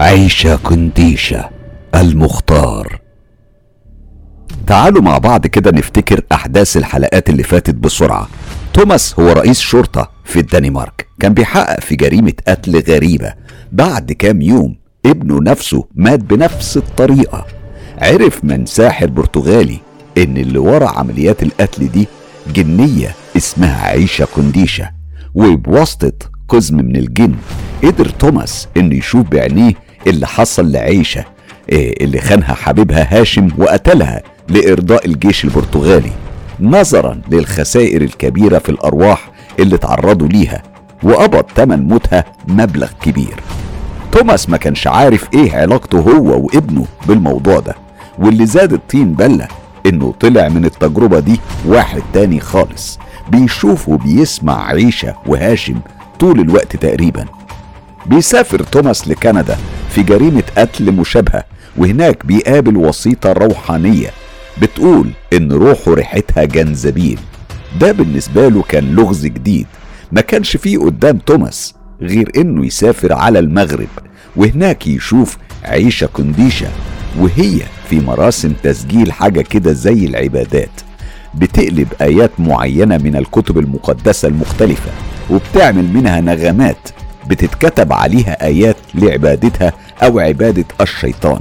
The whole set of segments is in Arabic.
عيشة كنديشة المختار. تعالوا مع بعض كده نفتكر أحداث الحلقات اللي فاتت بسرعة. توماس هو رئيس شرطة في الدنمارك. كان بيحقق في جريمة قتل غريبة. بعد كام يوم ابنه نفسه مات بنفس الطريقة. عرف من ساحر برتغالي إن اللي ورا عمليات القتل دي جنية اسمها عيشة كنديشة وبواسطة قزم من الجن قدر توماس إنه يشوف بعينيه اللي حصل لعيشة إيه اللي خانها حبيبها هاشم وقتلها لإرضاء الجيش البرتغالي نظرا للخسائر الكبيرة في الأرواح اللي تعرضوا ليها وقبض تمن موتها مبلغ كبير. توماس ما كانش عارف إيه علاقته هو وابنه بالموضوع ده واللي زاد الطين بلة إنه طلع من التجربة دي واحد تاني خالص بيشوف وبيسمع عيشة وهاشم طول الوقت تقريبا. بيسافر توماس لكندا في جريمة قتل مشابهة وهناك بيقابل وسيطة روحانية بتقول إن روحه ريحتها جنزبيل ده بالنسبة له كان لغز جديد. ما كانش فيه قدام توماس غير إنه يسافر على المغرب وهناك يشوف عيشة كنديشة وهي في مراسم تسجيل حاجة كده زي العبادات. بتقلب آيات معينة من الكتب المقدسة المختلفة وبتعمل منها نغمات بتتكتب عليها آيات لعبادتها أو عبادة الشيطان.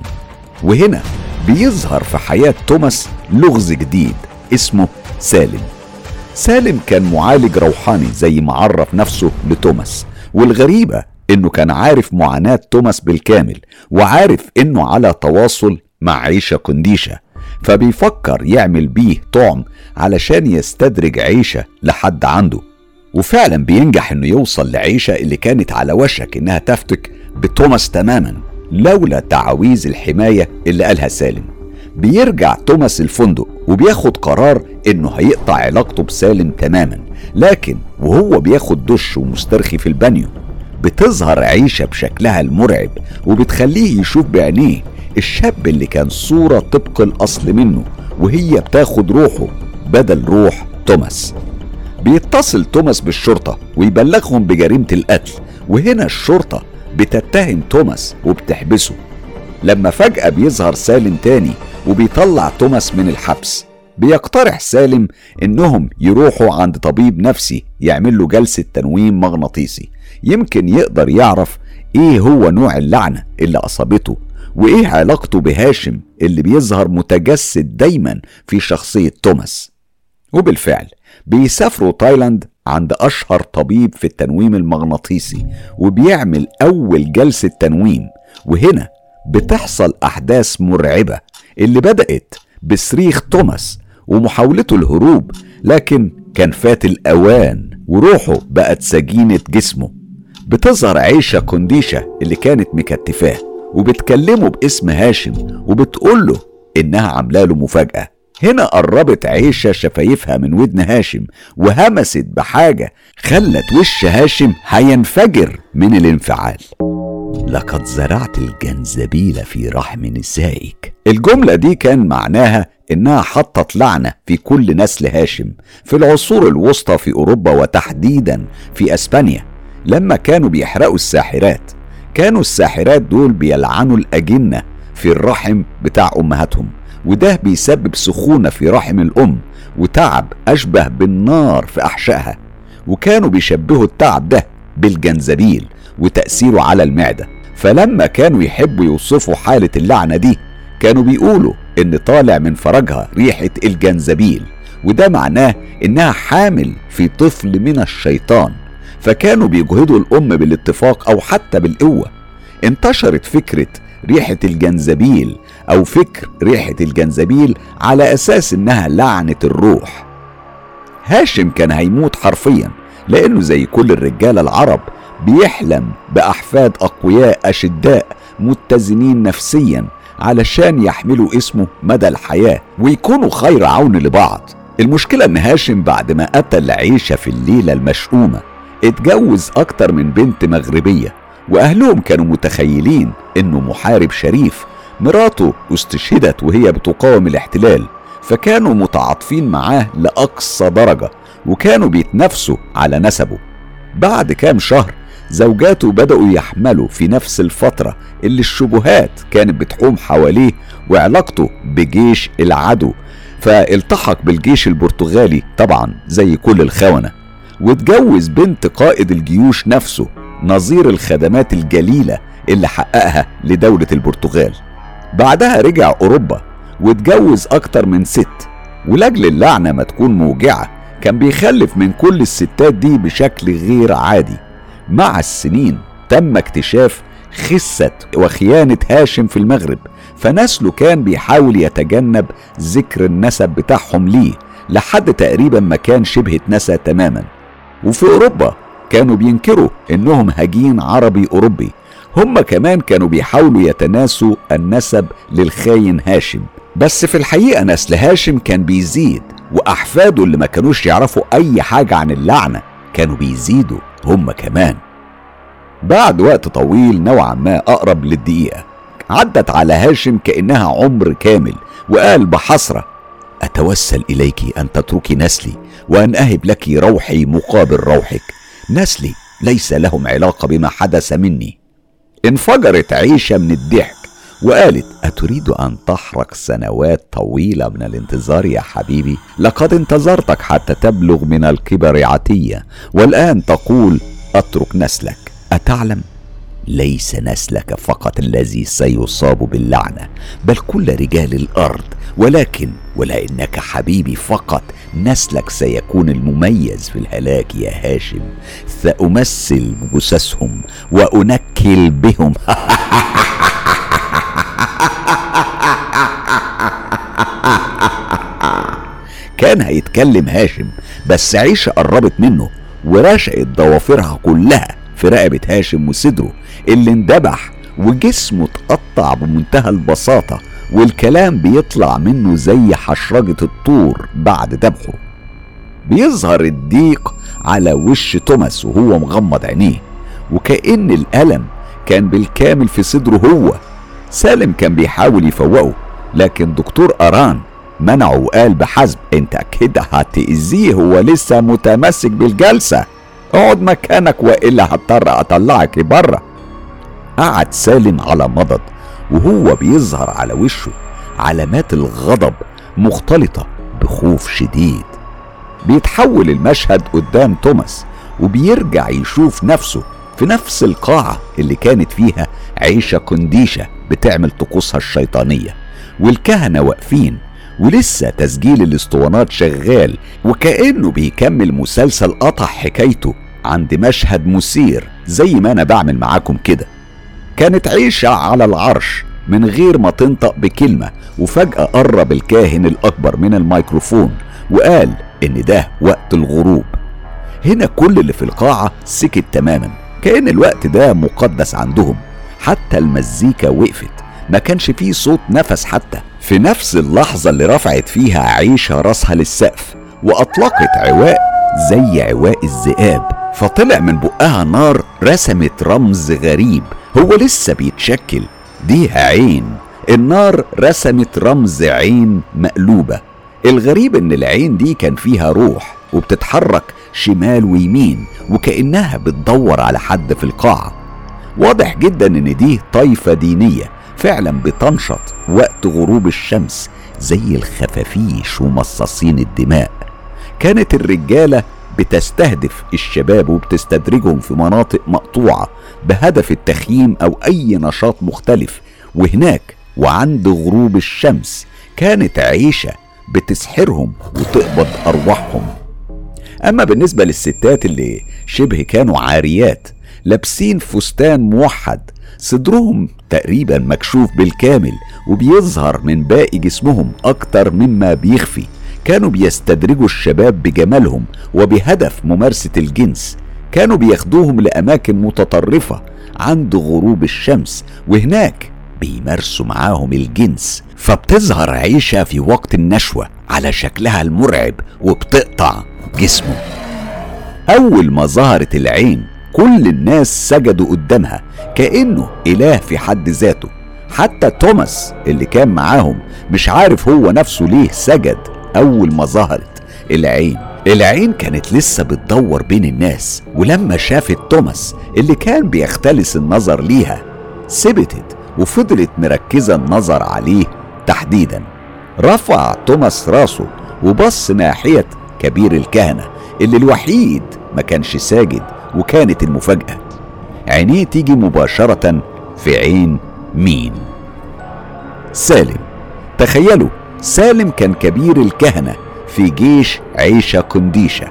وهنا بيظهر في حياة توماس لغز جديد اسمه سالم. سالم كان معالج روحاني زي ما عرف نفسه لتوماس والغريبة إنه كان عارف معاناة توماس بالكامل وعارف إنه على تواصل مع عيشة كنديشة فبيفكر يعمل بيه طعم علشان يستدرج عيشة لحد عنده. وفعلا بينجح إنه يوصل لعيشة اللي كانت على وشك إنها تفتك بتوماس تماما لولا تعاويذ الحماية اللي قالها سالم. بيرجع توماس الفندق وبياخد قرار إنه هيقطع علاقته بسالم تماما لكن وهو بياخد دش ومسترخي في البانيو. بتظهر عيشة بشكلها المرعب وبتخليه يشوف بعينيه الشاب اللي كان صورة طبق الأصل منه وهي بتاخد روحه بدل روح توماس. بيتصل توماس بالشرطة ويبلغهم بجريمة القتل وهنا الشرطة بتتهم توماس وبتحبسه. لما فجأة بيظهر سالم تاني وبيطلع توماس من الحبس. بيقترح سالم إنهم يروحوا عند طبيب نفسي يعمل له جلسة تنويم مغناطيسي. يمكن يقدر يعرف إيه هو نوع اللعنة اللي أصابته وإيه علاقته بهاشم اللي بيظهر متجسد دايما في شخصية توماس. وبالفعل بيسافروا تايلاند عند أشهر طبيب في التنويم المغناطيسي وبيعمل أول جلسة تنويم وهنا بتحصل أحداث مرعبة اللي بدأت بصريخ توماس ومحاولته الهروب لكن كان فات الأوان وروحه بقت سجينة جسمه. بتظهر عيشة كنديشة اللي كانت مكتفاة وبتكلمه باسم هاشم وبتقوله إنها عاملة له مفاجأة. هنا قربت عيشة شفايفها من ودن هاشم وهمست بحاجة خلت وش هاشم هينفجر من الانفعال. لقد زرعت الجنزبيل في رحم نسائك. الجملة دي كان معناها إنها حطت لعنة في كل نسل هاشم في العصور الوسطى في أوروبا وتحديدا في أسبانيا لما كانوا بيحرقوا الساحرات. كانوا الساحرات دول بيلعنوا الأجنة في الرحم بتاع أمهاتهم. وده بيسبب سخونة في رحم الأم وتعب أشبه بالنار في أحشائها. وكانوا بيشبهوا التعب ده بالجنزبيل وتأثيره على المعدة. فلما كانوا يحبوا يوصفوا حالة اللعنة دي كانوا بيقولوا إن طالع من فرجها ريحة الجنزبيل وده معناه إنها حامل في طفل من الشيطان. فكانوا بيجهدوا الأم بالاتفاق أو حتى بالقوة. انتشرت فكرة ريحة الجنزبيل أو فكر ريحة الجنزبيل على أساس إنها لعنة الروح. هاشم كان هيموت حرفيا لأنه زي كل الرجالة العرب بيحلم بأحفاد أقوياء أشداء متزنين نفسيا علشان يحملوا اسمه مدى الحياة ويكونوا خير عون لبعض. المشكلة إن هاشم بعد ما قتل عيشة في الليلة المشؤومة اتجوز أكتر من بنت مغربية وأهلهم كانوا متخيلين إنه محارب شريف مراته استشهدت وهي بتقاوم الاحتلال فكانوا متعاطفين معاه لأقصى درجة وكانوا بيتنافسوا على نسبه. بعد كام شهر زوجاته بدأوا يحملوا في نفس الفترة اللي الشبهات كانت بتحوم حواليه وعلاقته بجيش العدو فالتحق بالجيش البرتغالي طبعا زي كل الخونة. واتجوز بنت قائد الجيوش نفسه نظير الخدمات الجليلة اللي حققها لدولة البرتغال. بعدها رجع أوروبا واتجوز أكتر من ست ولأجل اللعنة ما تكون موجعة كان بيخلف من كل الستات دي بشكل غير عادي. مع السنين تم اكتشاف خسة وخيانة هاشم في المغرب فنسله كان بيحاول يتجنب ذكر النسب بتاعهم ليه لحد تقريبا ما كان شبه اتنسى تماما. وفي أوروبا كانوا بينكروا إنهم هجين عربي أوروبي هم كمان كانوا بيحاولوا يتناسوا النسب للخاين هاشم. بس في الحقيقة نسل هاشم كان بيزيد وأحفاده اللي ما كانوش يعرفوا أي حاجة عن اللعنة كانوا بيزيدوا هم كمان. بعد وقت طويل نوعا ما أقرب للدقيقة عدت على هاشم كأنها عمر كامل وقال بحسرة أتوسل إليك أن تتركي نسلي وأن أهب لك روحي مقابل روحك. نسلي ليس لهم علاقة بما حدث مني. انفجرت عيشة من الضحك وقالت أتريد أن تحرق سنوات طويلة من الانتظار يا حبيبي؟ لقد انتظرتك حتى تبلغ من الكبر عتية والآن تقول أترك نسلك. أتعلم؟ ليس نسلك فقط الذي سيصاب باللعنة بل كل رجال الأرض. ولكن ولانك حبيبي فقط نسلك سيكون المميز في الهلاك يا هاشم. سأمثل جثثهم وأنكل بهم. كان هيتكلم هاشم بس عيشة قربت منه ورشقت ضوافرها كلها في رقبة هاشم وصدره. اللي اندبح وجسمه اتقطع بمنتهى البساطة والكلام بيطلع منه زي حشرجة الطور بعد ذبحه. بيظهر الضيق على وش توماس وهو مغمض عينيه وكأن الألم كان بالكامل في صدره هو. سالم كان بيحاول يفوقه لكن دكتور أران منعه وقال بحزم أنت كده هتأذيه هو لسه متمسك بالجلسة. اقعد مكانك وإلا هضطر أطلعك بره قعد سالم على مضض وهو بيظهر على وشه علامات الغضب مختلطة بخوف شديد. بيتحول المشهد قدام توماس وبيرجع يشوف نفسه في نفس القاعة اللي كانت فيها عيشة كنديشة بتعمل طقوسها الشيطانية. والكهنة واقفين ولسه تسجيل الاسطوانات شغال وكأنه بيكمل مسلسل قطع حكايته عند مشهد مثير زي ما أنا بعمل معاكم كده. كانت عيشة على العرش من غير ما تنطق بكلمة وفجأة قرب الكاهن الأكبر من الميكروفون وقال إن ده وقت الغروب. هنا كل اللي في القاعة سكت تماما كأن الوقت ده مقدس عندهم. حتى المزيكا وقفت ما كانش فيه صوت نفس حتى. في نفس اللحظة اللي رفعت فيها عيشة راسها للسقف وأطلقت عواء زي عواء الذئاب. فطلع من بقها نار رسمت رمز غريب. هو لسه بيتشكل. ديها عين. النار رسمت رمز عين مقلوبة. الغريب إن العين دي كان فيها روح وبتتحرك شمال ويمين وكأنها بتدور على حد في القاعة واضح جدا إن دي طائفة دينية فعلا بتنشط وقت غروب الشمس زي الخفافيش ومصاصين الدماء. كانت الرجالة بتستهدف الشباب وبتستدرجهم في مناطق مقطوعة بهدف التخييم أو أي نشاط مختلف وهناك وعند غروب الشمس كانت عيشة بتسحرهم وتقبض أرواحهم. أما بالنسبة للستات اللي شبه كانوا عاريات لابسين فستان موحد صدرهم تقريبا مكشوف بالكامل وبيظهر من باقي جسمهم أكتر مما بيخفي. كانوا بيستدرجوا الشباب بجمالهم وبهدف ممارسة الجنس. كانوا بياخدوهم لأماكن متطرفة عند غروب الشمس وهناك بيمارسوا معاهم الجنس. فبتظهر عيشة في وقت النشوة على شكلها المرعب وبتقطع جسمه. أول ما ظهرت العين كل الناس سجدوا قدامها كأنه إله في حد ذاته. حتى توماس اللي كان معاهم مش عارف هو نفسه ليه سجد أول ما ظهرت العين. العين كانت لسه بتدور بين الناس ولما شافت توماس اللي كان بيختلس النظر ليها سبتت وفضلت مركزة النظر عليه تحديدا. رفع توماس راسه وبص ناحية كبير الكهنة اللي الوحيد ما كانش ساجد وكانت المفاجأة. عينيه تيجي مباشرة في عين مين؟ سالم. تخيلوا سالم كان كبير الكهنة في جيش عيشة قنديشة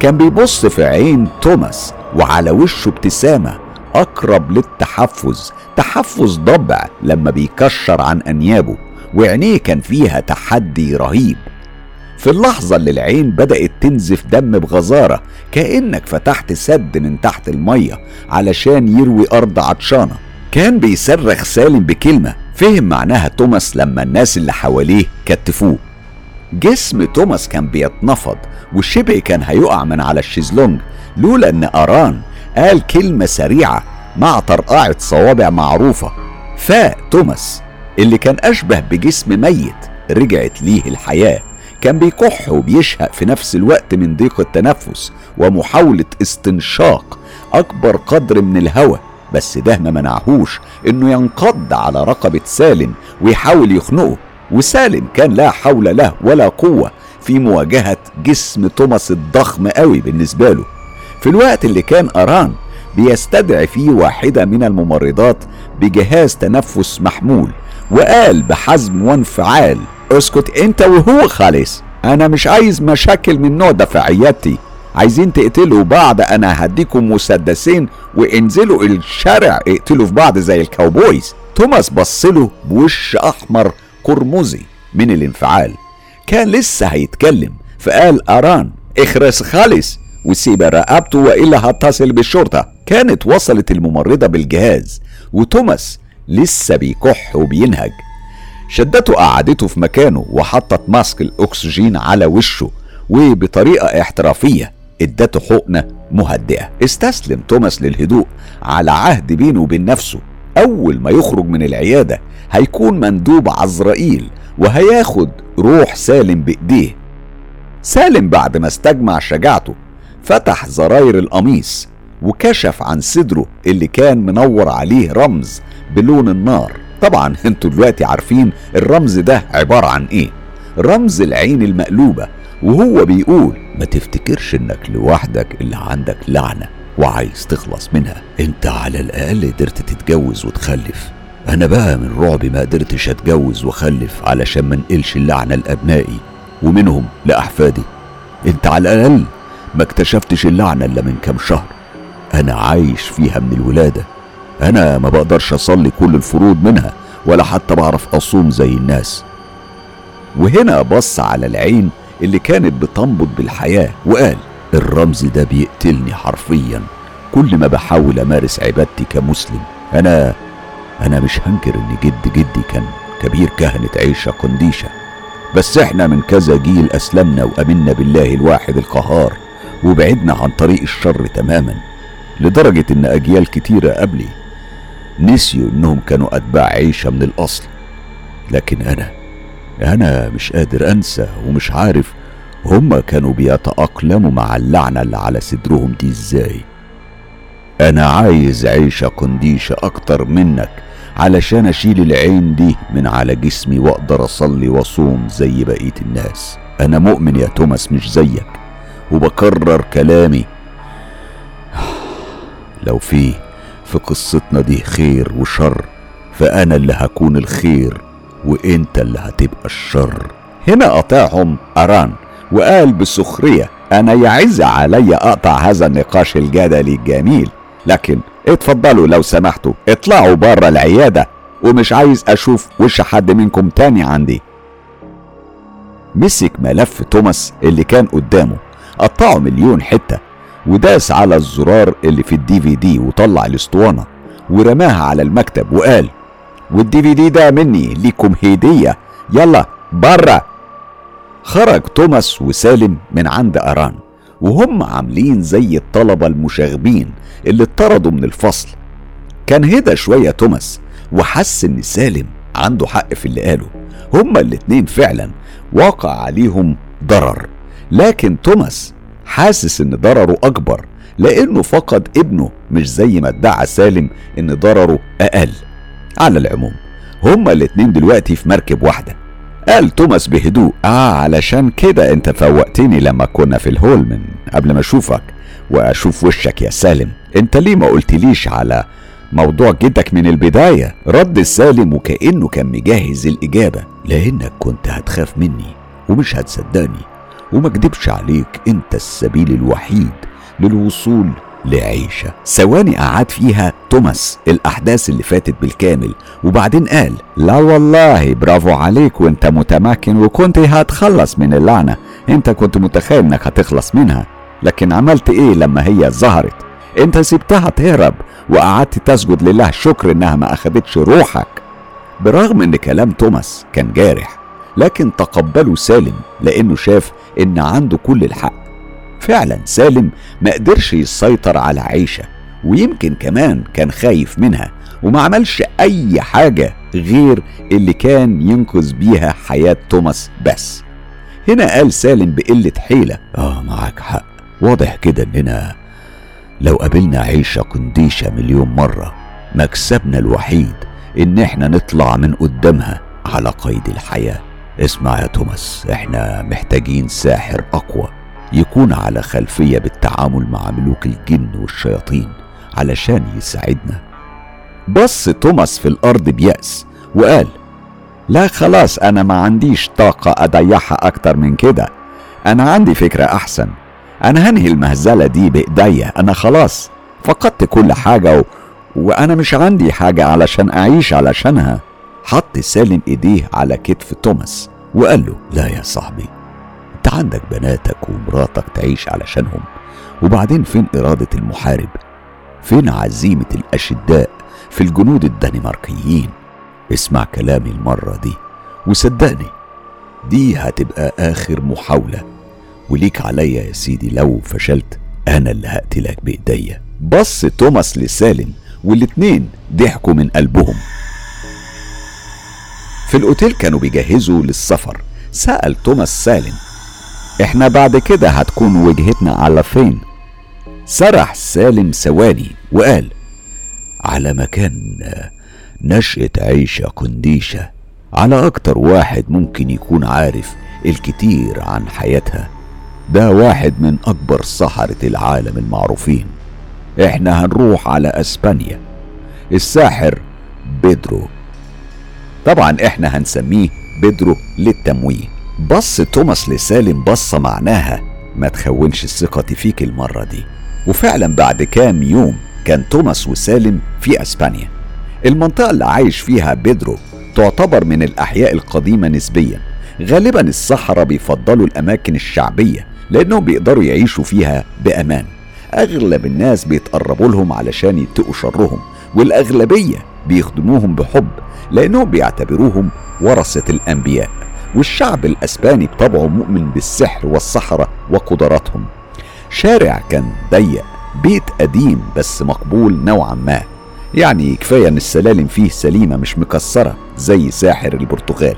كان بيبص في عين توماس وعلى وشه ابتسامة أقرب للتحفز تحفز ضبع لما بيكشر عن أنيابه وعينيه كان فيها تحدي رهيب. في اللحظة اللي العين بدأت تنزف دم بغزارة كأنك فتحت سد من تحت المية علشان يروي أرض عطشانة. كان بيصرخ سالم بكلمة فهم معناها توماس لما الناس اللي حواليه كتفوه. جسم توماس كان بيتنفض وشبه كان هيقع من على الشيزلونج لولا إن أران قال كلمة سريعة مع طرقعة صوابع معروفة. فاق توماس اللي كان أشبه بجسم ميت رجعت ليه الحياة. كان بيكح وبيشهق في نفس الوقت من ضيق التنفس ومحاولة استنشاق أكبر قدر من الهواء بس ده ما منعهوش إنه ينقض على رقبة سالم ويحاول يخنقه. وسالم كان لا حول له ولا قوة في مواجهة جسم توماس الضخم قوي بالنسبة له. في الوقت اللي كان أران بيستدعي فيه واحدة من الممرضات بجهاز تنفس محمول وقال بحزم وانفعال أسكت أنت وهو خالص أنا مش عايز مشاكل من نوع عيادتي عايزين تقتلوا بعض أنا هديكم مسدسين وانزلوا الشارع اقتلوا في بعض زي الكاوبويز توماس بصله بوش أحمر قرمزي من الانفعال. كان لسه هيتكلم فقال أران اخرس خالص وسيب رقبته وإلا هتصل بالشرطة. كانت وصلت الممرضة بالجهاز وتوماس لسه بيكح وبينهج. شدته قعدته في مكانه وحطت ماسك الأكسجين على وشه وبطريقة احترافية ادته حقنة مهدئة. استسلم توماس للهدوء على عهد بينه وبين نفسه. أول ما يخرج من العيادة هيكون مندوب عزرائيل وهياخد روح سالم بإيديه. سالم بعد ما استجمع شجاعته فتح زراير القميص وكشف عن صدره اللي كان منور عليه رمز بلون النار. طبعا أنتوا دلوقتي عارفين الرمز ده عبارة عن إيه. رمز العين المقلوبة وهو بيقول ما تفتكرش إنك لوحدك اللي عندك لعنة. وعايز تخلص منها. انت على الأقل قدرت تتجوز وتخلف. أنا بقى من رعبي ما قدرتش أتجوز وأخلف علشان ما انقلش اللعنة لأبنائي ومنهم لأحفادي. انت على الأقل ما اكتشفتش اللعنة إلا من كام شهر. أنا عايش فيها من الولادة. أنا ما بقدرش أصلي كل الفروض منها ولا حتى بعرف أصوم زي الناس. وهنا بص على العين اللي كانت بتنبض بالحياة وقال الرمز ده بيقتلني حرفيا. كل ما بحاول أمارس عبادتي كمسلم أنا أنا مش هنكر إن جد جدي كان كبير كهنة عيشة قنديشة. بس إحنا من كذا جيل أسلمنا وأمنا بالله الواحد القهار وبعدنا عن طريق الشر تماما لدرجة إن أجيال كتيرة قبلي نسيوا إنهم كانوا أتباع عيشة من الأصل. لكن أنا أنا مش قادر أنسى ومش عارف هما كانوا بيتأقلموا مع اللعنة اللي على صدرهم دي إزاي؟ أنا عايز عيشة قنديشة أكتر منك علشان أشيل العين دي من على جسمي وأقدر أصلي وأصوم زي بقية الناس. أنا مؤمن يا توماس مش زيك وبكرر كلامي. لو في في قصتنا دي خير وشر فأنا اللي هكون الخير وإنت اللي هتبقى الشر. هنا قطعهم أران. وقال بسخرية أنا يعز علي أقطع هذا النقاش الجدلي الجميل لكن اتفضلوا لو سمحتوا اطلعوا بره العيادة ومش عايز أشوف وش حد منكم تاني عندي. مسك ملف توماس اللي كان قدامه قطعه مليون حتة وداس على الزرار اللي في الدي في دي وطلع الاسطوانة ورماها على المكتب وقال والدي في دي ده مني ليكم هدية يلا بره خرج توماس وسالم من عند أران وهم عاملين زي الطلبة المشاغبين اللي اتطردوا من الفصل. كان هدى شوية توماس وحس إن سالم عنده حق في اللي قاله. هما الاتنين فعلا واقع عليهم ضرر. لكن توماس حاسس إن ضرره أكبر لأنه فقد ابنه مش زي ما ادعى سالم إن ضرره أقل. على العموم هما الاتنين دلوقتي في مركب واحدة. قال توماس بهدوء آه علشان كده انت فوقتني لما كنا في الهول من قبل ما أشوفك وأشوف وشك يا سالم. انت ليه ما قلتليش على موضوع جدك من البداية؟ رد سالم وكأنه كان مجهز الإجابة. لأنك كنت هتخاف مني ومش هتصدقني وما أكدبش عليك انت السبيل الوحيد للوصول لعيشة. ثواني قعد فيها توماس الأحداث اللي فاتت بالكامل وبعدين قال لا والله برافو عليك وأنت متمكن وكنت هتخلص من اللعنة. أنت كنت متخيل إنك هتخلص منها. لكن عملت إيه لما هي ظهرت؟ أنت سبتها تهرب وقعدت تسجد لله شكر إنها ما أخدتش روحك. برغم إن كلام توماس كان جارح لكن تقبله سالم لأنه شاف إن عنده كل الحق. فعلا سالم ما قدرش يسيطر على عيشة ويمكن كمان كان خايف منها وما عملش أي حاجة غير اللي كان ينقذ بيها حياة توماس بس. هنا قال سالم بقلة حيلة آه معاك حق. واضح كده إننا لو قابلنا عيشة قنديشة مليون مرة مكسبنا الوحيد إن إحنا نطلع من قدامها على قيد الحياة. اسمع يا توماس إحنا محتاجين ساحر أقوى. يكون على خلفية بالتعامل مع ملوك الجن والشياطين علشان يساعدنا. بص توماس في الأرض بيأس وقال لا خلاص أنا ما عنديش طاقة أضيعها أكتر من كده. أنا عندي فكرة أحسن. أنا هنهي المهزلة دي بإيديا. أنا خلاص فقدت كل حاجة و... وأنا مش عندي حاجة علشان أعيش علشانها. حط سالم إيديه على كتف توماس وقال له لا يا صاحبي انت عندك بناتك ومراتك تعيش علشانهم وبعدين فين إرادة المحارب؟ فين عزيمة الأشداء في الجنود الدنماركيين؟ اسمع كلامي المرة دي وصدقني دي هتبقى آخر محاولة وليك عليا يا سيدي لو فشلت أنا اللي هقتلك بإيديا. بص توماس لسالم والاتنين ضحكوا من قلبهم. في الأوتيل كانوا بيجهزوا للسفر سأل توماس سالم إحنا بعد كده هتكون وجهتنا على فين؟ سرح سالم ثواني وقال على مكان نشأة عيشة قنديشة على أكتر واحد ممكن يكون عارف الكتير عن حياتها. ده واحد من أكبر سحرة العالم المعروفين. إحنا هنروح على أسبانيا. الساحر بيدرو. طبعا إحنا هنسميه بيدرو للتمويه. بص توماس لسالم بصة معناها ما تخونش ثقتي فيك المرة دي. وفعلا بعد كام يوم كان توماس وسالم في إسبانيا. المنطقة اللي عايش فيها بيدرو تعتبر من الأحياء القديمة نسبيا. غالبا الصحراء بيفضلوا الأماكن الشعبية لأنهم بيقدروا يعيشوا فيها بأمان. أغلب الناس بيتقربوا لهم علشان يتقوا شرهم والأغلبية بيخدموهم بحب لأنهم بيعتبروهم ورثة الأنبياء. والشعب الأسباني بطبعه مؤمن بالسحر والسحرة وقدراتهم. شارع كان ضيق بيت قديم بس مقبول نوعا ما. يعني كفاية إن السلالم فيه سليمة مش مكسرة زي ساحر البرتغال.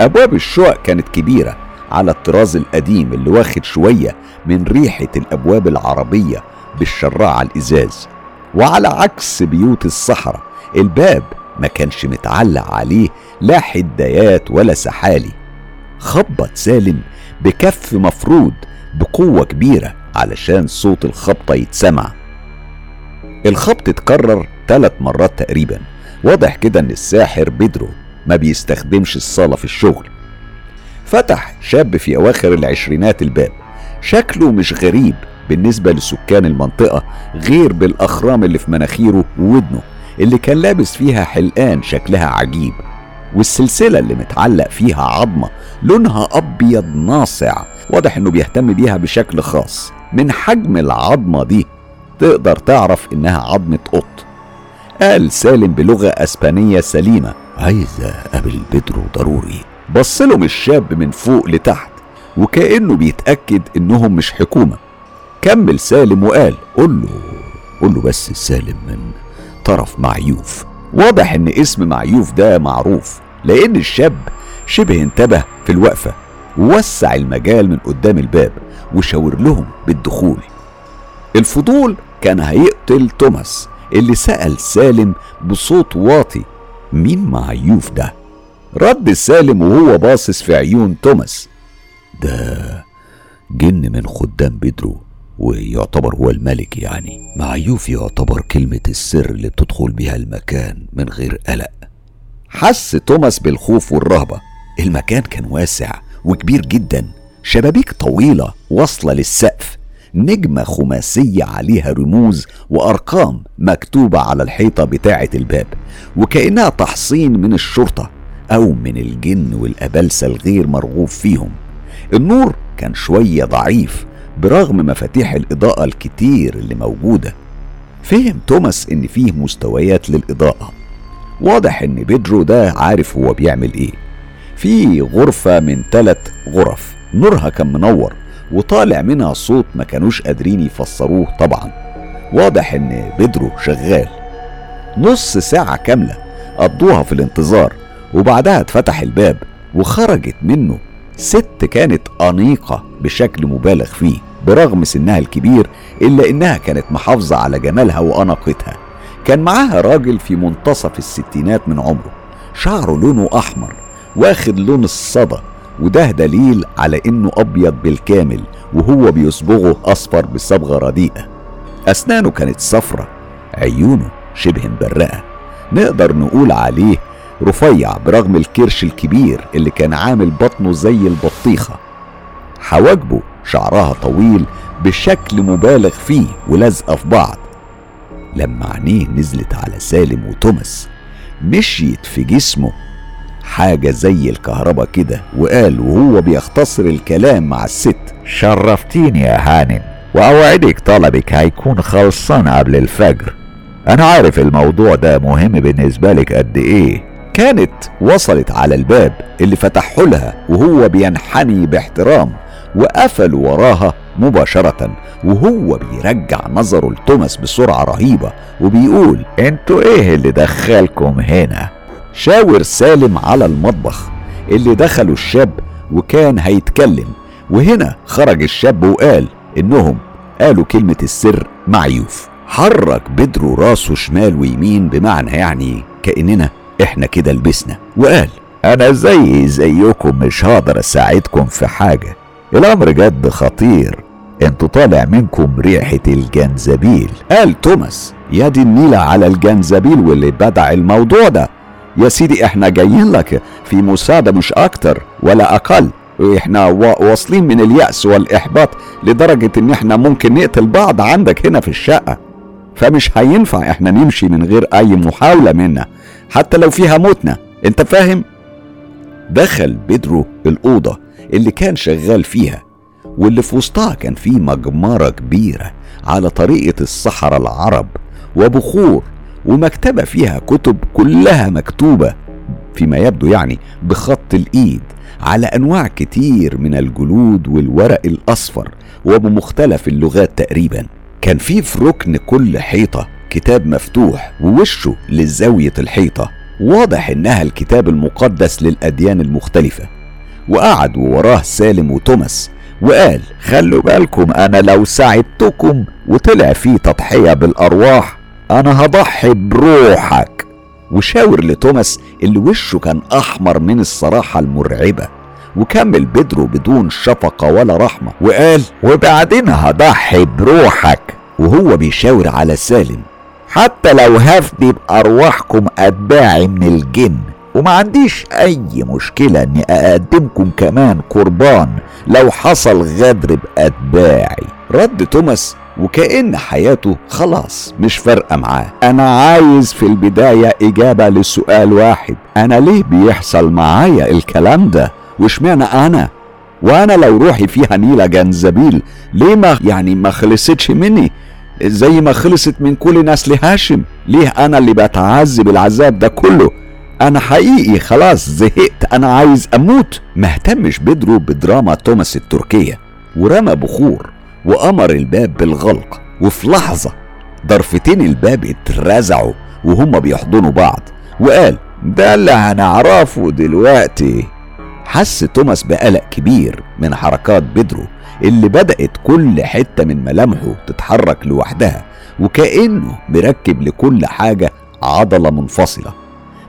أبواب الشقق كانت كبيرة على الطراز القديم اللي واخد شوية من ريحة الأبواب العربية بالشراع الإزاز. وعلى عكس بيوت الصحراء الباب ما كانش متعلق عليه لا حدايات ولا سحالي. خبط سالم بكف مفرود بقوة كبيرة علشان صوت الخبطة يتسمع. الخبط اتكرر ثلاث مرات تقريبا. واضح كده إن الساحر بيدرو ما بيستخدمش الصالة في الشغل. فتح شاب في أواخر العشرينات الباب. شكله مش غريب بالنسبة لسكان المنطقة غير بالأخرام اللي في مناخيره وودنه. اللي كان لابس فيها حلقان شكلها عجيب والسلسلة اللي متعلق فيها عظمة لونها أبيض ناصع واضح إنه بيهتم بيها بشكل خاص. من حجم العظمة دي تقدر تعرف إنها عظمة قط. قال سالم بلغة أسبانية سليمة. عايز أقابل بيدرو ضروري. بص لهم الشاب من فوق لتحت وكأنه بيتأكد إنهم مش حكومة. كمل سالم وقال قول له قول له بس سالم من طرف معيوف. واضح إن اسم معيوف ده معروف لأن الشاب شبه انتبه في الوقفة ووسع المجال من قدام الباب وشاور لهم بالدخول. الفضول كان هيقتل توماس اللي سأل سالم بصوت واطي مين معيوف ده؟ رد سالم وهو باصص في عيون توماس. ده جن من خدام بدرو ويعتبر هو الملك يعني. معيوف يعتبر كلمة السر اللي بتدخل بيها المكان من غير قلق. حس توماس بالخوف والرهبة. المكان كان واسع وكبير جدا. شبابيك طويلة واصلة للسقف. نجمة خماسية عليها رموز وأرقام مكتوبة على الحيطة بتاعة الباب. وكأنها تحصين من الشرطة أو من الجن والأبلسة الغير مرغوب فيهم. النور كان شوية ضعيف. برغم مفاتيح الإضاءة الكتير اللي موجودة. فهم توماس إن فيه مستويات للإضاءة. واضح إن بيدرو ده عارف هو بيعمل إيه. في غرفة من ثلاث غرف نورها كان منور وطالع منها صوت ما كانوش قادرين يفسروه طبعا. واضح إن بيدرو شغال. نص ساعة كاملة قضوها في الانتظار وبعدها اتفتح الباب وخرجت منه. ست كانت أنيقة بشكل مبالغ فيه برغم سنها الكبير إلا إنها كانت محافظة على جمالها وأناقتها. كان معاها راجل في منتصف الستينات من عمره شعره لونه أحمر واخد لون الصدى وده دليل على إنه أبيض بالكامل وهو بيصبغه أصفر بصبغة رديئة. أسنانه كانت صفرة عيونه شبه مبرقة. نقدر نقول عليه رفيع برغم الكرش الكبير اللي كان عامل بطنه زي البطيخة. حواجبه شعرها طويل بشكل مبالغ فيه ولازقه في بعض. لما عينيه نزلت على سالم وتوماس مشيت في جسمه. حاجة زي الكهرباء كده وقال وهو بيختصر الكلام مع الست. شرفتيني يا هانم وأوعدك طلبك هيكون خلصان قبل الفجر. أنا عارف الموضوع ده مهم بالنسبة لك قد إيه. كانت وصلت على الباب اللي فتحه لها وهو بينحني باحترام وقفل وراها مباشرة وهو بيرجع نظره لتوماس بسرعة رهيبة وبيقول أنتوا إيه اللي دخلكم هنا؟ شاور سالم على المطبخ اللي دخله الشاب وكان هيتكلم وهنا خرج الشاب وقال إنهم قالوا كلمة السر معيوف حرك بدرو راسه شمال ويمين بمعنى يعني كأننا إحنا كده لبسنا. وقال أنا زي زيكم مش هقدر أساعدكم في حاجة. الأمر جد خطير. أنتوا طالع منكم ريحة الجنزبيل. قال توماس يا دي النيلة على الجنزبيل واللي بدع الموضوع ده. يا سيدي إحنا جايين لك في مساعدة مش أكتر ولا أقل. إحنا واصلين من اليأس والإحباط لدرجة إن إحنا ممكن نقتل بعض عندك هنا في الشقة. فمش هينفع إحنا نمشي من غير أي محاولة منا. حتى لو فيها موتنا. انت فاهم؟ دخل بيدرو الأوضة اللي كان شغال فيها واللي في وسطها كان فيه مجمرة كبيرة على طريقة الصحراء العرب وبخور ومكتبة فيها كتب كلها مكتوبة فيما يبدو يعني بخط الإيد على أنواع كتير من الجلود والورق الأصفر وبمختلف اللغات تقريبا. كان في في ركن كل حيطة كتاب مفتوح ووشه لزاوية الحيطة. واضح إنها الكتاب المقدس للأديان المختلفة. وقعد وراه سالم وتوماس وقال خلوا بالكم أنا لو ساعدتكم وطلع في تضحية بالأرواح أنا هضحي بروحك. وشاور لتوماس اللي وشه كان أحمر من الصراحة المرعبة وكمل بدره بدون شفقة ولا رحمة وقال وبعدين هضحي بروحك. وهو بيشاور على سالم. حتى لو هفدي بأرواحكم أتباعي من الجن وما عنديش أي مشكلة إني أقدمكم كمان قربان لو حصل غدر بأتباعي. رد توماس وكأن حياته خلاص مش فارقة معاه. أنا عايز في البداية إجابة لسؤال واحد. أنا ليه بيحصل معايا الكلام ده؟ واشمعنى أنا؟ وأنا لو روحي فيها نيلة جنزبيل ليه ما يعني ما خلصتش مني؟ زي ما خلصت من كل نسل هاشم ليه أنا اللي بتعذب العذاب ده كله؟ أنا حقيقي خلاص زهقت. أنا عايز أموت. مهتمش بدرو بدراما توماس التركية. ورمى بخور وأمر الباب بالغلق وفي لحظة ضرفتين الباب اترزعوا وهما بيحضنوا بعض. وقال ده اللي هنعرفه دلوقتي. حس توماس بقلق كبير من حركات بيدرو اللي بدأت كل حتة من ملامحه تتحرك لوحدها وكأنه مركب لكل حاجة عضلة منفصلة.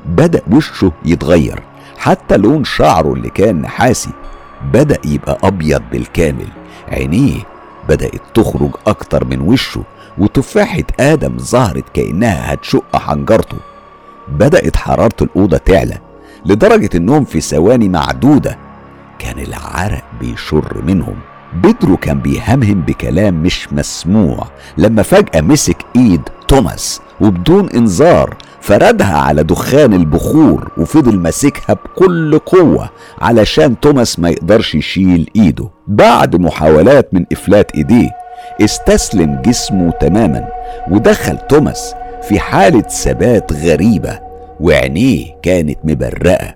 بدأ وشه يتغير حتى لون شعره اللي كان نحاسي بدأ يبقى أبيض بالكامل. عينيه بدأت تخرج أكتر من وشه وتفاحة آدم ظهرت كأنها هتشق حنجرته. بدأت حرارة الأوضة تعلى لدرجة إنهم في ثواني معدودة. كان العرق بيشر منهم. بيدرو كان بيهمهم بكلام مش مسموع. لما فجأة مسك إيد توماس وبدون إنذار فردها على دخان البخور وفضل ماسكها بكل قوة علشان توماس ما يقدرش يشيل إيده. بعد محاولات من إفلات إيديه استسلم جسمه تماما ودخل توماس في حالة ثبات غريبة وعينيه كانت مبرقة.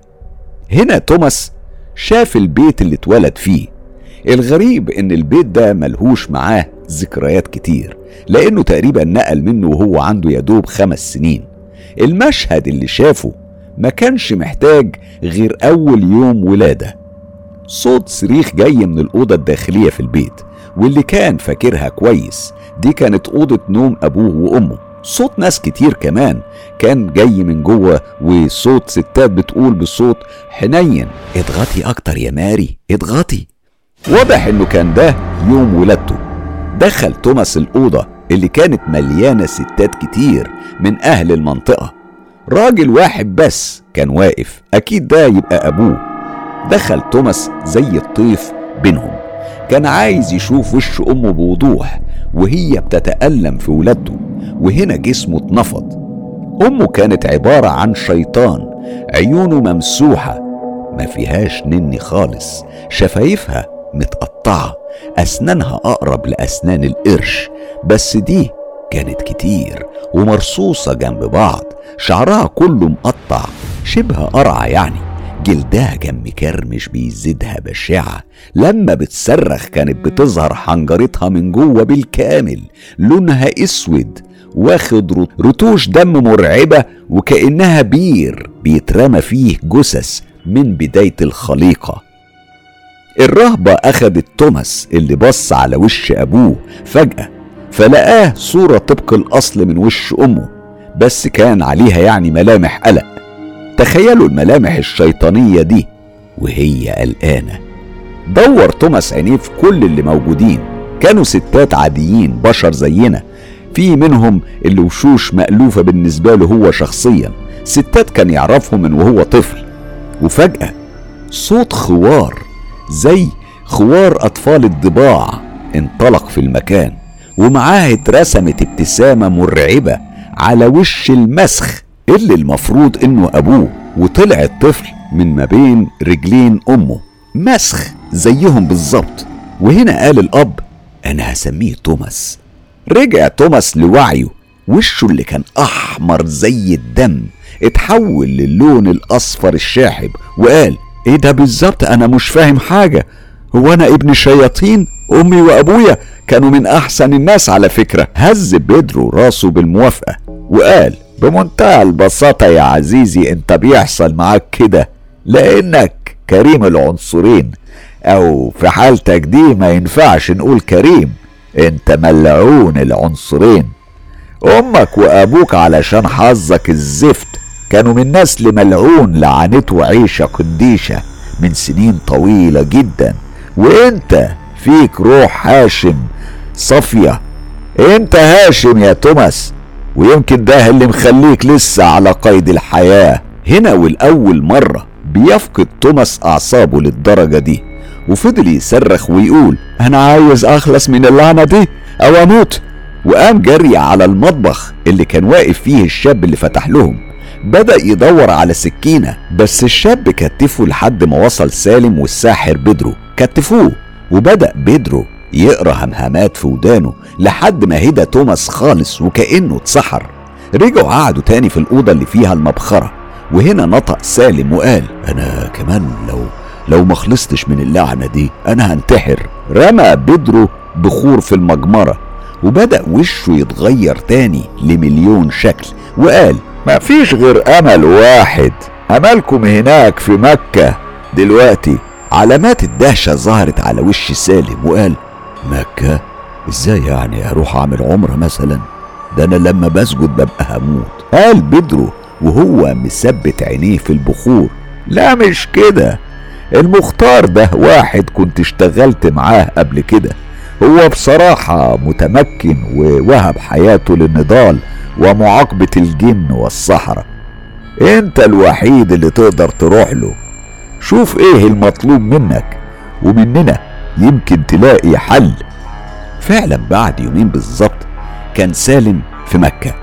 هنا توماس شاف البيت اللي اتولد فيه الغريب إن البيت ده ملهوش معاه ذكريات كتير لأنه تقريبا نقل منه وهو عنده يدوب خمس سنين. المشهد اللي شافه ما كانش محتاج غير أول يوم ولادة. صوت صريخ جاي من الأوضة الداخلية في البيت واللي كان فاكرها كويس دي كانت أوضة نوم أبوه وأمه. صوت ناس كتير كمان كان جاي من جوه وصوت ستات بتقول بصوت حنين اضغطي أكتر يا ماري اضغطي واضح إنه كان ده يوم ولادته. دخل توماس الأوضة اللي كانت مليانة ستات كتير من أهل المنطقة. راجل واحد بس كان واقف. أكيد ده يبقى أبوه. دخل توماس زي الطيف بينهم. كان عايز يشوف وش أمه بوضوح وهي بتتألم في ولادته. وهنا جسمه اتنفض. أمه كانت عبارة عن شيطان. عيونه ممسوحة. ما فيهاش نني خالص. شفايفها متقطعة. أسنانها أقرب لأسنان القرش بس دي كانت كتير ومرصوصة جنب بعض. شعرها كله مقطع شبه قرعة يعني. جلدها كان مكرمش بيزيدها بشعة. لما بتصرخ كانت بتظهر حنجرتها من جوه بالكامل لونها أسود واخد رتوش دم مرعبة وكأنها بير بيترمى فيه جثث من بداية الخليقة. الرهبة أخدت توماس اللي بص على وش أبوه فجأة فلقاه صورة طبق الأصل من وش أمه بس كان عليها يعني ملامح قلق. تخيلوا الملامح الشيطانية دي. وهي قلقانة. دور توماس عينيه في كل اللي موجودين. كانوا ستات عاديين بشر زينا. في منهم اللي وشوش مألوفة بالنسبة له هو شخصيا. ستات كان يعرفهم من وهو طفل. وفجأة صوت خوار زي خوار أطفال الضباع انطلق في المكان ومعاه اترسمت ابتسامة مرعبة على وش المسخ اللي المفروض إنه أبوه وطلع الطفل من ما بين رجلين أمه. مسخ زيهم بالظبط. وهنا قال الأب أنا هسميه توماس. رجع توماس لوعيه وشه اللي كان أحمر زي الدم اتحول للون الأصفر الشاحب وقال إيه ده بالظبط؟ أنا مش فاهم حاجة. هو أنا ابن شياطين؟ أمي وأبويا كانوا من أحسن الناس على فكرة. هز بيدرو راسه بالموافقة وقال بمنتهى البساطة يا عزيزي أنت بيحصل معاك كده لأنك كريم العنصرين. أو في حالتك دي ما ينفعش نقول كريم أنت ملعون العنصرين. أمك وأبوك علشان حظك الزفت كانوا من نسل ملعون لعنته عيشة قديشة من سنين طويلة جدا. وإنت فيك روح هاشم صافية إنت هاشم يا توماس. ويمكن ده اللي مخليك لسه على قيد الحياة. هنا والأول مرة بيفقد توماس أعصابه للدرجة دي. وفضل يصرخ ويقول أنا عايز أخلص من اللعنة دي أو أموت. وقام جري على المطبخ اللي كان واقف فيه الشاب اللي فتح لهم. بدأ يدور على سكينة بس الشاب كتفه لحد ما وصل سالم والساحر بيدرو. كتفوه وبدأ بيدرو يقرأ همهمات في ودانه لحد ما هدى توماس خالص وكأنه اتسحر. رجعوا قعدوا تاني في الأوضة اللي فيها المبخرة وهنا نطق سالم وقال أنا كمان لو لو ما خلصتش من اللعنة دي أنا هنتحر. رمى بيدرو بخور في المجمرة وبدأ وشه يتغير تاني لمليون شكل وقال ما فيش غير أمل واحد. أملكم هناك في مكة دلوقتي. علامات الدهشة ظهرت على وش سالم وقال مكة؟ إزاي يعني هروح أعمل عمرة مثلا؟ ده أنا لما بسجد ببقى هموت. قال بدرو وهو مثبت عينيه في البخور لا مش كده. المختار ده واحد كنت اشتغلت معاه قبل كده. هو بصراحة متمكن ووهب حياته للنضال ومعاقبة الجن والصحراء. انت الوحيد اللي تقدر تروح له. شوف إيه المطلوب منك ومننا يمكن تلاقي حل. فعلا بعد يومين بالظبط كان سالم في مكة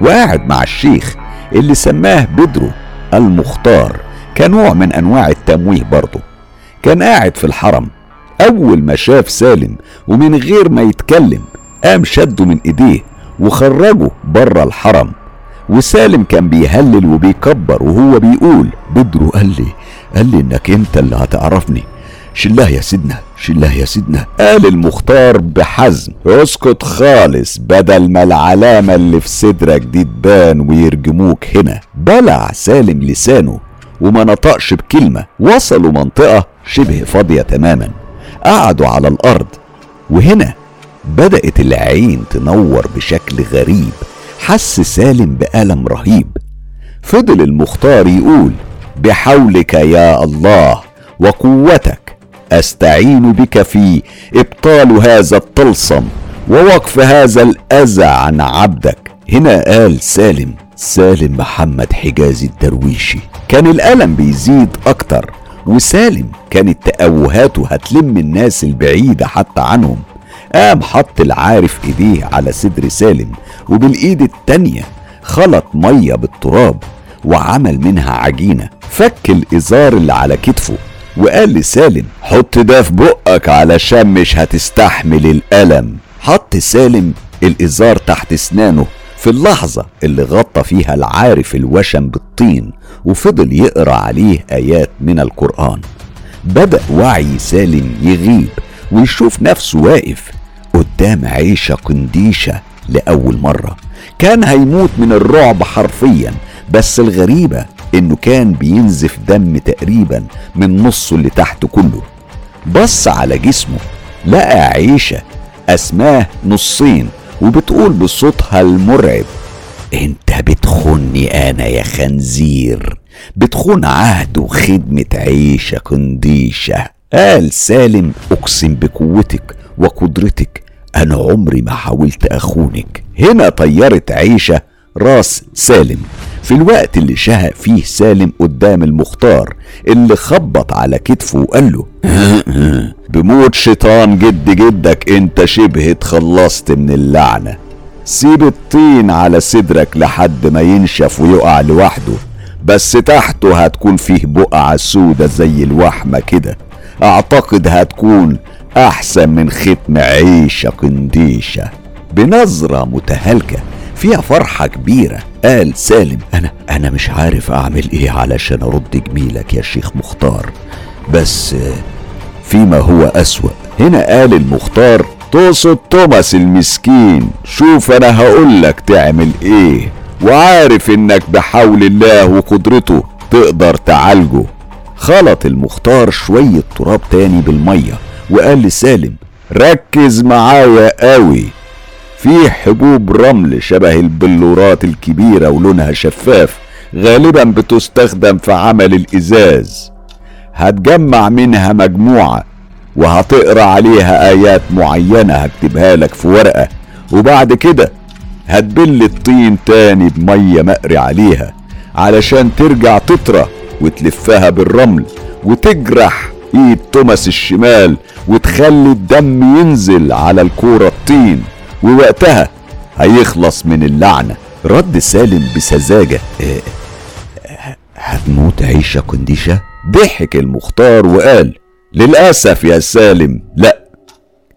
وقاعد مع الشيخ اللي سماه بدرو المختار كنوع من أنواع التمويه برضه. كان قاعد في الحرم أول ما شاف سالم ومن غير ما يتكلم قام شده من إيديه وخرجه بره الحرم. وسالم كان بيهلل وبيكبر وهو بيقول بدرو قال لي قال لي إنك أنت اللي هتعرفني. شلاه يا سيدنا شلاه يا سيدنا. قال المختار بحزم اسكت خالص بدل ما العلامة اللي في صدرك دي تبان ويرجموك هنا. بلع سالم لسانه وما نطقش بكلمة. وصلوا منطقة شبه فاضية تماما. قعدوا على الأرض. وهنا بدأت العين تنور بشكل غريب حس سالم بألم رهيب. فضل المختار يقول بحولك يا الله وقوتك أستعين بك في إبطال هذا الطلسم ووقف هذا الأذى عن عبدك. هنا قال سالم سالم محمد حجازي الدرويشي. كان الألم بيزيد أكتر. وسالم كانت تأوهاته هتلم الناس البعيدة حتى عنهم. قام حط العارف إيديه على صدر سالم وبالإيد التانية خلط مية بالتراب وعمل منها عجينة. فك الإزار اللي على كتفه وقال لسالم حط ده في بقك علشان مش هتستحمل الألم. حط سالم الإزار تحت أسنانه في اللحظة اللي غطى فيها العارف الوشم بالطين وفضل يقرأ عليه آيات من القرآن. بدأ وعي سالم يغيب ويشوف نفسه واقف قدام عيشة قنديشة لأول مرة. كان هيموت من الرعب حرفيا بس الغريبة إنه كان بينزف دم تقريبا من نصه اللي تحت كله. بص على جسمه لقى عيشة أسماه نصين. وبتقول بصوتها المرعب أنت بتخوني أنا يا خنزير بتخون عهد وخدمة عيشة كنديشة. قال سالم أقسم بقوتك وقدرتك أنا عمري ما حاولت أخونك. هنا طيرت عيشة راس سالم. في الوقت اللي شهق فيه سالم قدام المختار اللي خبط على كتفه وقال له بموت شيطان جد جدك انت شبه اتخلصت من اللعنة. سيب الطين على صدرك لحد ما ينشف ويقع لوحده بس تحته هتكون فيه بقعة سودة زي الوحمة كده. أعتقد هتكون أحسن من ختم عيشة قنديشة. بنظرة متهالكة فيها فرحة كبيرة. قال سالم أنا أنا مش عارف أعمل إيه علشان أرد جميلك يا شيخ مختار. بس فيما هو أسوأ هنا قال المختار تقصد توماس المسكين. شوف أنا هقولك تعمل إيه وعارف إنك بحول الله وقدرته تقدر تعالجه. خلط المختار شوية تراب تاني بالمية وقال لسالم ركز معايا قوي في حبوب رمل شبه البلورات الكبيرة ولونها شفاف غالبا بتستخدم في عمل الإزاز. هتجمع منها مجموعة وهتقرأ عليها آيات معينة هكتبها لك في ورقة. وبعد كده هتبل الطين تاني بمية مقري عليها علشان ترجع تطرى وتلفها بالرمل وتجرح إيد توماس الشمال وتخلي الدم ينزل على الكورة الطين. ووقتها هيخلص من اللعنة. رد سالم بسذاجة. إيه هتموت عيشة كنديشة؟ ضحك المختار وقال للأسف يا سالم لا.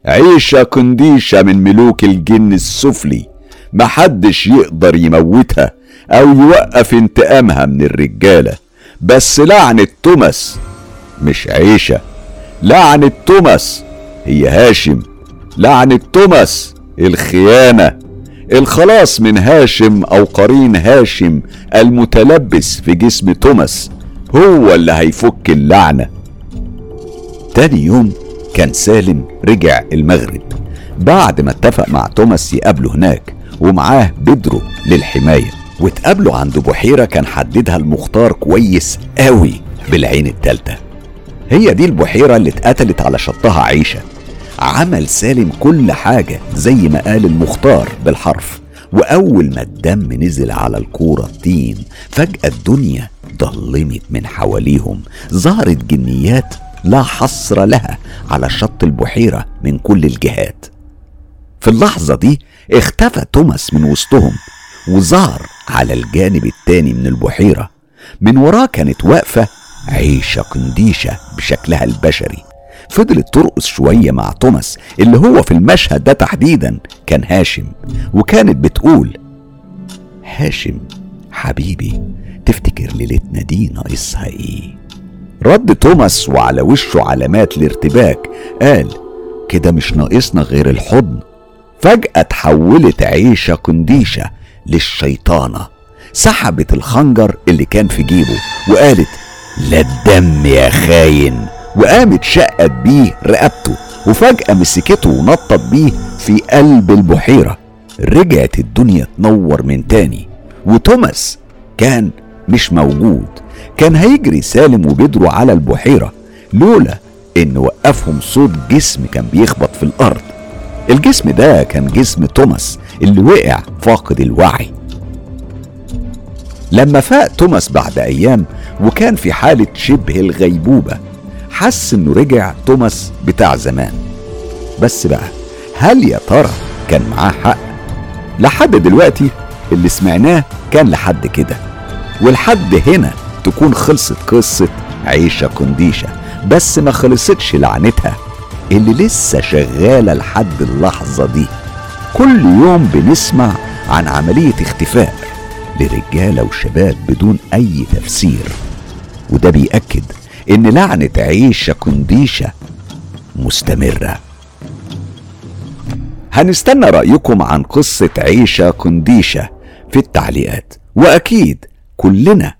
عيشة كنديشة من ملوك الجن السفلي. محدش يقدر يموتها أو يوقف انتقامها من الرجالة. بس لعنة توماس مش عيشة. لعنة توماس هي هاشم. لعنة توماس الخيانة. الخلاص من هاشم أو قرين هاشم المتلبس في جسم توماس هو اللي هيفك اللعنة. تاني يوم كان سالم رجع المغرب. بعد ما اتفق مع توماس يقابله هناك ومعاه بيدرو للحماية. واتقابلوا عند بحيرة كان حددها المختار كويس قوي بالعين التالتة. هي دي البحيرة اللي اتقتلت على شطها عيشة. عمل سالم كل حاجة زي ما قال المختار بالحرف. وأول ما الدم نزل على الكورة الطين فجأة الدنيا ضلمت من حواليهم. ظهرت جنيات لا حصر لها على شط البحيرة من كل الجهات. في اللحظة دي اختفى توماس من وسطهم وظهر على الجانب التاني من البحيرة. من وراه كانت واقفة عيشة قنديشة بشكلها البشري. فضلت ترقص شوية مع توماس اللي هو في المشهد ده تحديدا كان هاشم وكانت بتقول هاشم حبيبي تفتكر ليلتنا دي ناقصها إيه؟ رد توماس وعلى وشه علامات الارتباك قال كده مش ناقصنا غير الحضن. فجأة اتحولت عيشة قنديشة للشيطانة سحبت الخنجر اللي كان في جيبه وقالت لا الدم يا خاين. وقامت شقت بيه رقبته وفجأة مسكته ونطت بيه في قلب البحيرة. رجعت الدنيا تنور من تاني وتوماس كان مش موجود. كان هيجري سالم وبيدرو على البحيرة لولا إن وقفهم صوت جسم كان بيخبط في الأرض. الجسم ده كان جسم توماس اللي وقع فاقد الوعي. لما فاق توماس بعد أيام وكان في حالة شبه الغيبوبة حس إنه رجع توماس بتاع زمان. بس بقى هل يا ترى كان معاه حق؟ لحد دلوقتي اللي سمعناه كان لحد كده. ولحد هنا تكون خلصت قصة عيشة قنديشة بس ما خلصتش لعنتها. اللي لسه شغالة لحد اللحظة دي. كل يوم بنسمع عن عملية اختفاء لرجالة وشباب بدون أي تفسير. وده بيأكد إن لعنة عيشة قنديشة مستمرة. هنستنى رأيكم عن قصة عيشة قنديشة في التعليقات. وأكيد كلنا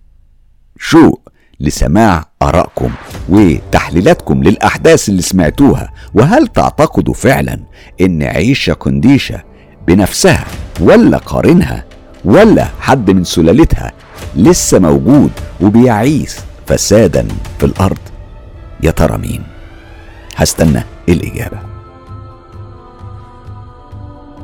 شوق لسماع آرائكم وتحليلاتكم للأحداث اللي سمعتوها. وهل تعتقدوا فعلا إن عيشة قنديشة بنفسها ولا قارنها ولا حد من سلالتها لسه موجود وبيعيث؟ فسادا في الأرض. يا ترى مين؟ هستنى الإجابة.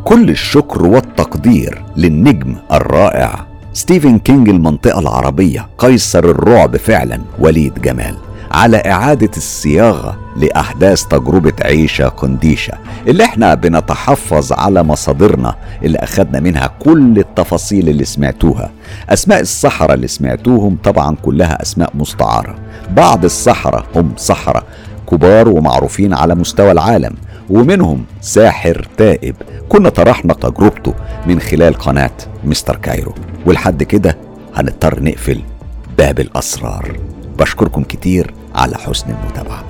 كل الشكر والتقدير للنجم الرائع ستيفن كينج المنطقة العربية قيصر الرعب فعلا وليد جمال. على إعادة الصياغة لأحداث تجربة عيشة قنديشة اللي إحنا بنتحفظ على مصادرنا اللي أخدنا منها كل التفاصيل اللي سمعتوها. أسماء السحرة اللي سمعتوهم طبعا كلها أسماء مستعارة. بعض السحرة هم سحرة كبار ومعروفين على مستوى العالم ومنهم ساحر تائب. كنا طرحنا تجربته من خلال قناة مستر كايرو. ولحد كده هنضطر نقفل باب الأسرار. بشكركم كتير على حسن المتابعة.